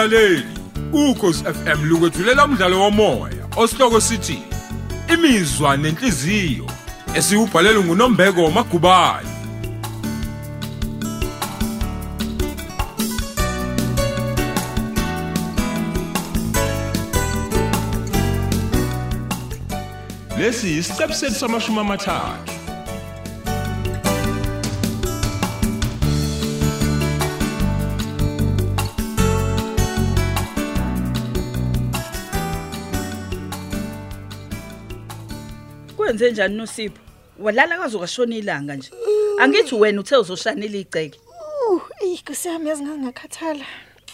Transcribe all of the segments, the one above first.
mlaleli ukhosi FM lukwethulela umdlalo womoya osihloko sithi imizwa nenhliziyo esiubhalelwe nguNombeko Magubane. Lesi isiqebu sethu samashumi amathathu. Kwenze njani noSipho? Walala kwaze kwashona ilanga nje. Angithi wena uthe uzoshanela igceke. Uh, eyi Nkosi yami yazi ngangakhathala.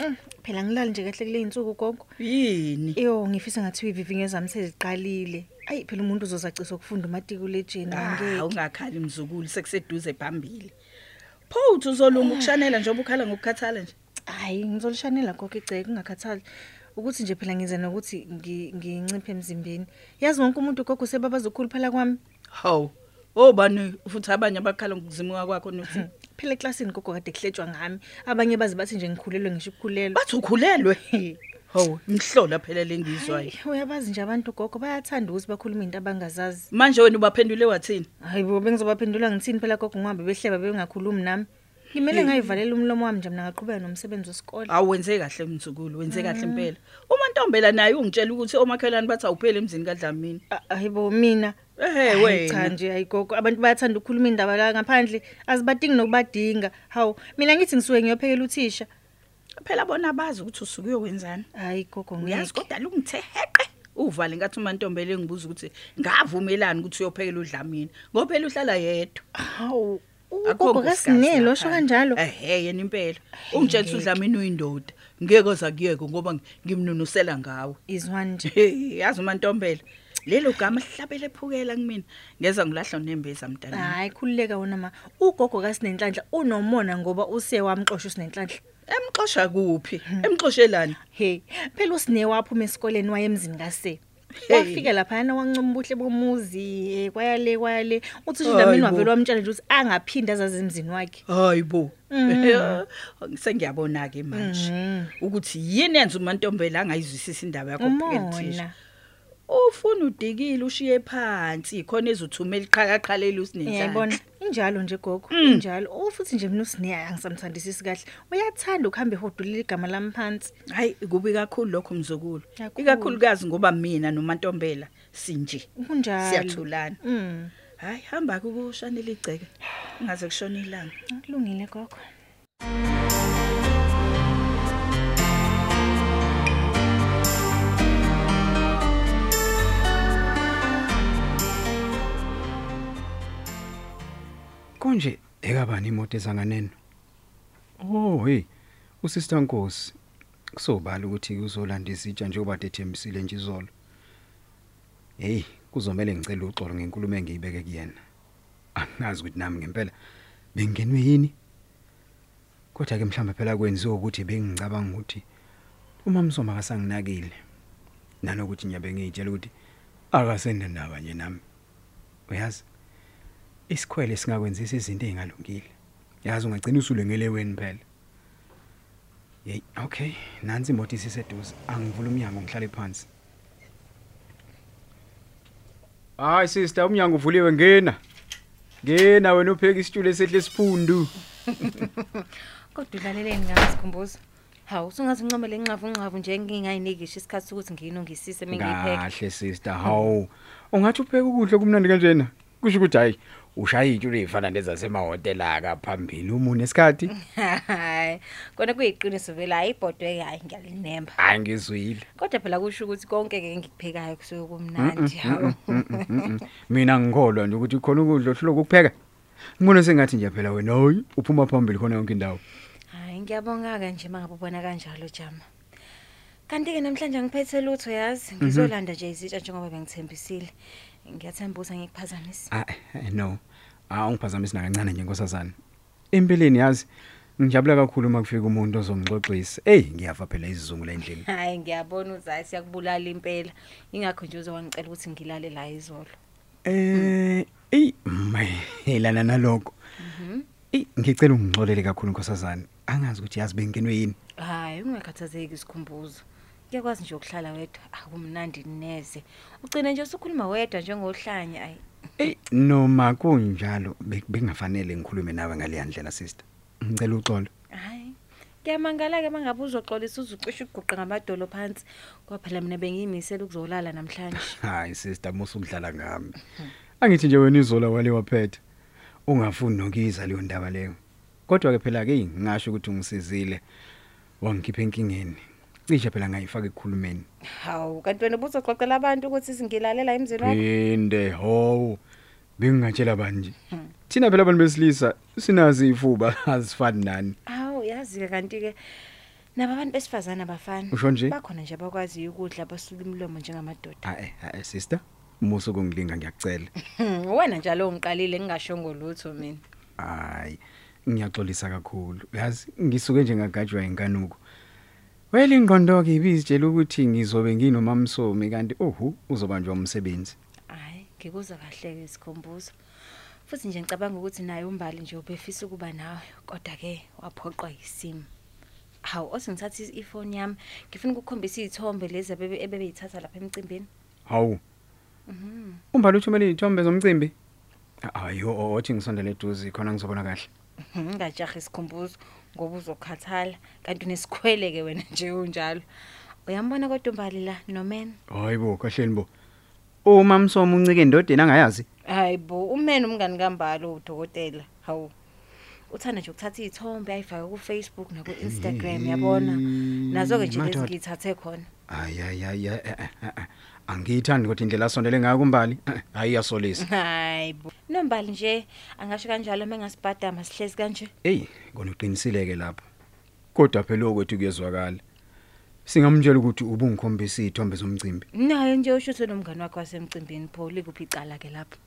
Mm, Phela ngilali nje kahle kule insuku gogo. Yini? Yo ngifisa ngathi ivivinyo zami seziqalile. Ayi phela umuntu uzozacisa ukufunda umatikuletsheni Ah, angeke. ungakhali mzukulu sekuseduze phambili. Pho uthi uzolunga ukushanela njengoba ukhala ngokukhathala nje. Hayi ngizolishanela gogo igceke ungakhathali. Ukuthi nje phela ngize nokuthi ngi- nginciphe emzimbeni. Yazi wonke umuntu gogo sebabaza ukukhuluphala kwami. Haw. Obani futhi abanye abakhala ngokuzimuka kwakho nothi. Phela eklasini gogo kade kuhletshwa ngami. Abanye bazi bathi nje ngikhulelwe ngisho ukukhulelwa. Bathi ukhulelwe. Haw, imhlola phela lengizwayo. Hayi, Uyabazi nje abantu gogo bayathanda ukuthi bakhulume into abangazazi. Manje wena ubaphendule wathini? Hayi bo bengizobaphendula ngithini phela gogo ngihambe behleba bengakhulumi nami. Ngimele ngayivalela umlomo wami nje mina ngaqhubeka nomsebenzi wesikole. Awenze kahle mzukulu, wenze kahle impela. Uma Ntombela naye ungitshela ukuthi omakhelwane bathi awuphele emzini kaDlamini. A- Hayi bo mina. Eh Hayi, Cha wena. nje ayigogo abantu bayathanda ukukhuluma indaba la ngaphandle azibadingi nokubadinga. Hawu mina ngithi ngisuke ngiyophekela uthisha. Phela bona bazi ukuthi usuke uyowenzani. Hayi gogo Uyazi ngiyazi kodwa lungithe heqe. Uvale ngathi uMantombela engibuza ukuthi ngavumelani ukuthi uyophekela uDlamini. Ngoba phela uhlala yedwa. Hawu Akho ugogo nkosikazi kasinelo lapha. osho kanjalo. Ehhe yena impela. Ungitshela ukuthi uDlamini uyindoda. Ngeke oza kuyeke ngoba ngimnunusela ngawe. Izwani nje. Hey, yazi uMantombela. Lelo gama lihlabele ephukela kumina. Ngeza ngilahla nembeza mntana. Hayi khulileka wona ma. Ugogo kasinenhlanhla unomona ngoba use wamxoshwa usinenhlanhla. Emxosha kuphi? Emxoshelani? Hey, phela usine waphuma esikoleni wayemzini kase. Hey. Wafika lapha yana wancoma ubuhle bomuzi, eh, kwayale kwayale. Uthi uDlamini bo. wavela wamtshela nje ukuthi angaphinda azazi emzini wakhe. Hayibo. Sengiyabona ke manje ukuthi yini yenza uMantombela angayizwisisa indaba yakho Umona. Ufuna udikile ushiye phansi khona ezothumela iqhaqaqhalela usinenhlanhla. Yayibona injalo nje gogo, injalo. Ufuthi nje mina usine angisamthandisisi kahle. Uyathanda ukuhamba ehodulile igama lami phansi. Hayi kubi kakhulu lokho mzukulu. Kakhulu. Ikakhulukazi ngoba mina noMantombela sinje. Kunjalo. Siyathulana. Mm. Hayi hamba kukushanela igceke. Ungaze kushona ilanga. Kulungile gogo. Konje ekabani imoto ezanganeno? Oh hey, usister Nkosi. Kusobala ukuthi uzolanda izitsha njengoba ethembisile nje izolo. Hey, kuzomela ngicela uxolo ngenkulumo engiyibeke kuyena. Angazi ukuthi nami ngempela bengenwe yini. Kodwa ke mhlawumbe phela kwenziwa ukuthi bengicabanga ukuthi uma msoma akasanginakile. Nanokuthi nyabe ngiyitshela ukuthi akasenendaba nje nami. Uyazi? Isikhwele singakwenzisa izinto ezingalungile yazi ungagcina usulengeleweni phela. Hey okay. Nansi imoto isiseduze. Angivula umnyango ngihlale phansi. Hayi sister umnyango uvuliwe ngena. Ngena wena upheka isitulo esihle siphundu. Kodwa ulaleleni ngasikhumbuza. Hawu sungathi nqobe lenqavu nqavu nje ngingayinekisha isikhathi sokuthi ngiyinongisise mengiyipheka. kahle sister. Hawu ungathi upheka ukudla kumnandi kanjena? Kusho ukuthi hayi ushaya itshulo ezifana nezasemahotela akaphambili umuntu esikhathi Hayi, kona kuyiqiniso vela ayibhodwe hayi ngiyalinemba. hayi ngizwile Kodwa phela kusho ukuthi konke ke engikuphekayo kusuke kumnandi. Hawu. mina ngikholwa nje ukuthi khona ukudla ohloko ukupheka ngibona sengathi nje phela wena hayi uphuma phambili khona yonke indawo Hayi ngiyabonga ke nje mangabe ubona kanjalo Jama. Kanti ke namhlanje ngiphethe lutho yazi ngizolanda nje izitsha njengoba bengithembisile. Ngiyathemba ukuthi ngikuphazamisa. ah eh, no awungiphazamisi nakancane nje nkosazana empilweni yazi ngijabula kakhulu uma kufika umuntu ozongixoxisa hey ngiyafa phela izizungu la endlini Hayi ngiyabona uzayi siyakubulala impela. Ingakho nje uzowangicela ukuthi ngilale la izolo. eh ey mayelana nalokho eh ngicela ungixolele kakhulu nkosazana angazi ukuthi yazi bengenwe yini Hayi ungakhathazeki isikhumbuzo. Kuyakwazi nje ukuhlala wedwa akumnandi neze. Ugcine nje usukhuluma wedwa njengohlanya ayi. Ey noma kunjalo be- bekungafanele ngikhulume nawe ngale ndlela sister. Ngicela uxolo. Hayi. Kuyamangala ke mangabe uzoxolisa uzucisha uguqa ngamadolo phansi. Ngoba phela mina bengiyimisela ukuzolala namhlanje. Hayi sister musu ukudlala ngami. Angithi nje wena izola wale waphetha. Ungafuni nokiza leyo ndaba leyo. Kodwa ke phela ke ngingasho ukuthi ungisizile. Wangikhipha enkingeni. Cishe phela ngayifaka ekukhulumeni. Hawu kanti wena ubuzoxoxela abantu ukuthi singilalela emzini wakho. Phinde ho. Bengingatshela banje. Thina phela abantu besilisa sinazi ifuba azifani nani. Hawu yazi ke kanti ke naba abantu besifazana abafani. Usho nje? Bakhona nje abakwazi ukudla abasula imlomo njengamadoda. Hayi hayi sister. Musu kungilinga ngiyakucela. Hmm, Wena njalo ungiqalile ngingashongo lutho mina. Hayi, ngiyaxolisa kakhulu. Yazi ngisuke nje ngagajwa inkanuko. Well ingqondo ke ibizitshela ukuthi ngizobe nginomamsomi kanti ohu uzobanjwa umsebenzi. Hayi, ngikuza kahle ke isikhumbuzo. Futhi nje ngicabanga ukuthi naye umbali nje ubefisa ukuba nawe, kodwa ke waphoqwa yisimo. Hawu, osengithatha ifoni yami, ngifuna ukukhombisa izithombe lezi abebe ebebeyithatha lapha emcimbini. Hawu. Umbali uthumele izithombe zomcimbi? Ayo, othi ngisondele eduze khona ngizobona kahle. Ngingajaha isikhumbuzo ngoba uzokhathala, kanti unesikhwele ke wena nje unjalo. Uyambona kodwa umbali la nomen? Hayibo, kahleni bo. Umamsomo uncike endodeni angayazi. Hayibo, umene umngani kaMbalo udokotela. Hawu. Uthanda nje ukuthatha izithombe ayifake ku Facebook naku Instagram yabona. Nazo ke nje lezi Madoda. ngiyithathe khona. Hayi hayi hayi angiyithandi kodwa indlela asondele ngayo kumbali hayi yasolisa Hayibo. Nombali nje angasho kanjalo mengasibhadama sihlezi kanje. hey kona uqinisile ke lapho kodwa phela okwethu kuyezwakala singamtshela ukuthi ubungikhombisa izithombe zomcimbi Naye nje ushuthe nomngani wakhe wasemcimbini Paul kuphi icala ke lapho.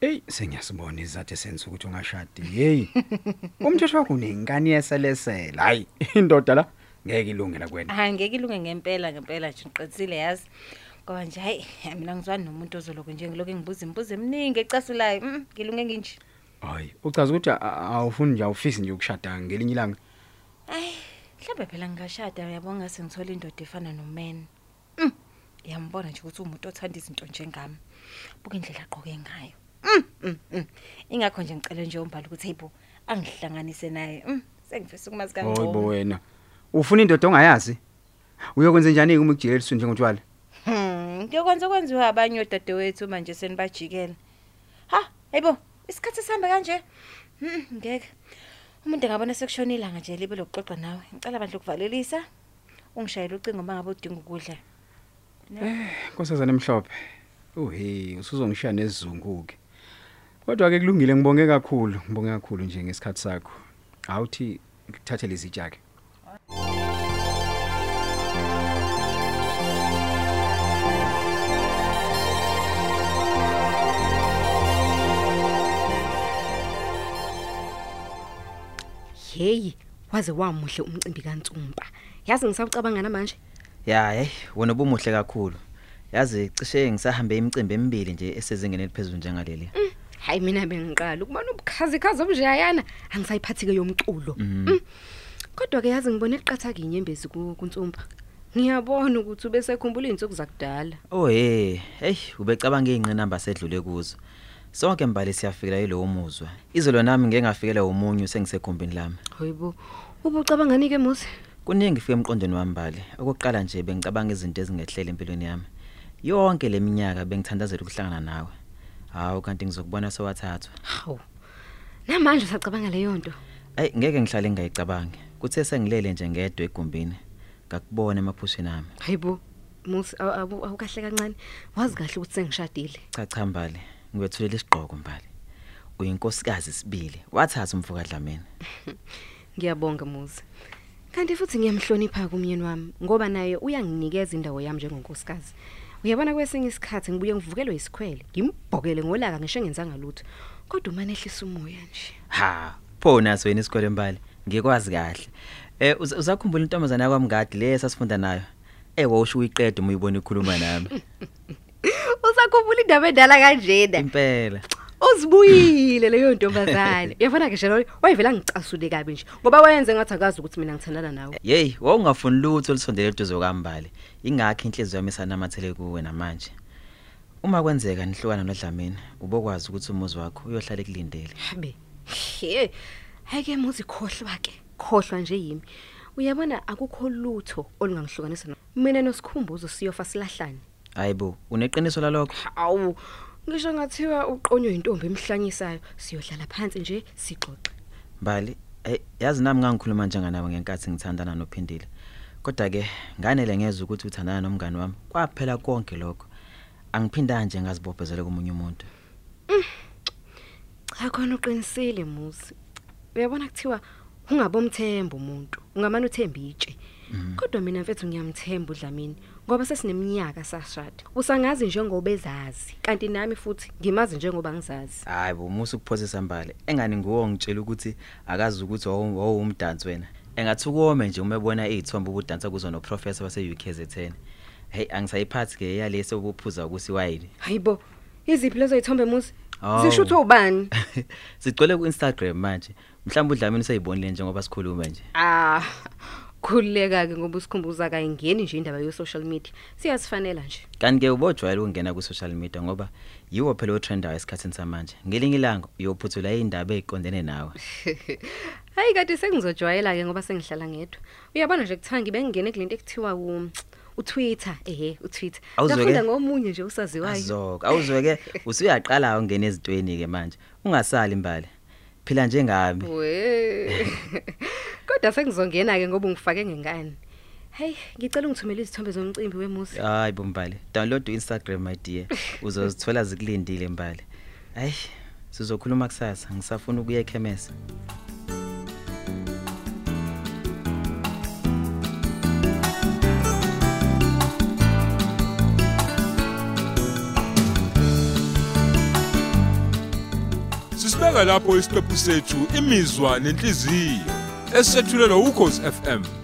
hey sengiyasibona izathu esenza ukuthi ungashadi hey umthetho wakho unenkani yeselesela hayi indoda la ngeke ilungela kwena Hayi ngeke ilunge ngempela ngempela nje ngiqinisile yazi. Ngoba nje hayi mina ngizwani nomuntu ozoloko nje ngiloke ngibuza imibuzo eminingi ecasulayo. Mm, ngilunge nginje. hayi uchaza ukuthi a- a- awufuni nje awufisi nje ukushada ngelinye ilanga Ay, mhlawumbe phela ngingashada uyabona ngase ngithola indoda efana nomen. Mm. Yambona nje ukuthi umuntu othanda izinto njengami. Buka indlela agqoke ngayo. Mm, mm, mm. Ingakho nje ngicela nje umbali ukuthi hayibo angihlanganise naye. Mm, sengifisa ukumazi hayibo kangcono. wena ufuna indoda ongayazi uyokwenza njani uma ukujikelelisa njengotshwala Hmm, kuyokwenza kwenziwa abanye odadewethu manje senibajikela. Ha, hayibo, isikhathi sihamba kanje. Hmm, ngeke. Umuntu engabona sekushona ilanga nje libe lokuxoxa nawe. Ngicela bandle ukuvalelisa. Ungishayela ucingo mangabe udinga ukudla. Nkosazana emhlophe. Uhe, usuzongishiya nesizungu ke. Kodwa ke kulungile ngibonge kakhulu, ngibonge kakhulu nje ngesikhathi sakho. Awuthi ngithathe lezi tshake. Hey, waze wamuhle umcimbi kaNtsumba. Yazi ngisawucabanga namanje. Ya, hey, wena ubumuhle kakhulu. Yazi cishe ngisahambe imicimbi emibili nje esezingeni eliphezulu njengaleli. Hayi mina bengiqala ukubona ubukhazikhazi obujayana angisayiphathike yomculo. Mm. Kodwa ke yazi ngibone iqatha kinyembezi ku- kuNtsumba. Ngiyabona ukuthi ubesekhumbula izinsuku zakudala. Oh hey, hey, ubecabanga ingqinamba sedlule kuzo. Sonke mbali siyafikela yilowo muzwa. Izolo nami ngeke ngafikela umunyu sengisekhumbini lami. Hayibo. Ubucabanga nike musi? Kuningi fike emqondweni wami mbali. Okokuqala nje bengicabanga izinto ezingehlele empilweni yami. Yonke leminyaka bengithandazela ukuhlangana nawe. Hawu kanti ngizokubona sewathathwa. Hawu. Namanje usacabanga leyo nto. Ay ngeke ngihlale ngiyicabange. Kuthe sengilele nje ngedwa egumbini. Ngakubona emaphusheni ami. Hayibo. Musi awu- awu- awukahle kancane. Wazi kahle ukuthi sengishadile. Cha cha mbali, ngiwethulela isiqhoko mbali. Uyinkosikazi sibili, wathatha umfuka Dlamini. Ngiyabonga muzi. Kanti futhi ngiyamhlonipha kumyeni wami ngoba naye uyanginikeza indawo yami njengonkosikazi. Uyabona kwesinye isikhathi ngibuye ngivukelwe isikhwele, ngimbhokele ngolaka ngisho ngenzanga lutho. Kodwa umane ehlisa umoya nje. Ha, pho naso wena isikole mbali, ngikwazi kahle. Eh uza- uzakhumbula intombazana yakwami ngadi le sasifunda nayo. Eh wawusho uyiqeda uma uyibona ikhuluma nami. Usakhumbula indaba endala kanjena. Impela. uzibuyile leyo ntombazane uyabona ke njalo wayevela ngicasule kabi nje ngoba wayenze ngathi akazi ukuthi mina ngithandana nawe Hey, wawungafuni lutho olusondele eduze kwambali. Ingakho inhliziyo yami isanamathele kuwe namanje. Uma kwenzeka nihlukana noDlamini, ubokwazi ukuthi umuzi wakho uyohlala ekulindele. habe he hake muzi khohlwa ke khohlwa nje yimi uyabona akukho lutho olungangihlukanisa no mina nosikhumbuzo siyofa silahlane Hayibo, uneqiniso lalokho? awu ngisho ngathiwa uqonywe intombi emhlanyisayo siyodlala phansi nje sixoxe Mbali, hey, yazi nami ngangikhuluma njenganawe ngenkathi ngithandana noPhindile. Kodwa ke nganele ngezwe ukuthi uthandana nomngani wami. Kwaphela konke lokho. Angiphindanga nje ngazibophezela komunye umuntu. cha khona uqinisile muzi uyabona kuthiwa ungabomthemba umuntu ungamane uthemba itshe kodwa mina mfethu ngiyamthemba uDlamini ngoba sesineminyaka sashada usangazi njengoba ezazi kanti nami futhi ngimazi njengoba ngizazi Hayibo, musu kuphosisa mbali. Engani nguwo ngitshela ukuthi akazi ukuthi wawumdansi wena. Engathi ukome nje uma ebona izithombe ubudansa kuzo no professor wase UKZN. Hey, angisayiphathi ke yalese ubuphuza ukuthi wayini. hayibo iziphi lezo ithombe muzi Awu. zisho ukuthi ubani Sigcwele ku Instagram manje. Mhlawumbe uDlamini useyibonile njengoba sikhuluma nje. ah khulileka ke ngoba usikhumbuza kayingeni nje indaba yo social media siyasifanela nje Kanti ke ubojwayela ukungena ku social media ngoba yiwo phela otrendayo esikhathini samanje. Ngelinye ilanga uyophuthula indaba eziqondene nawe. hayi kade sengizojwayela ke ngoba sengihlala ngedwa uyabona nje kuthanga bengingene kulento ekuthiwa u uTwitter ehe uTwitter Awuzwe-ke? ngafunda ngomunye nje usaziwayo Azok, awuzweke usuyaqala ungena ezintweni ke manje. Ungasali imbali. Phila njengami. we kodwa sengizongena ke ngoba ungifake ngengane hey ngicela ungithumele izithombe zomcimbi wemusi Hayi bombali. Download uInstagram my dear. Uzozithola zikulindile imbali. Hayi, sizokhuluma kusasa. Ngisafuna ukuya ekhemesi. Sisibeka lapho isiqephu sethu imizwa nenhliziyo. Esethulelwa ukhozi FM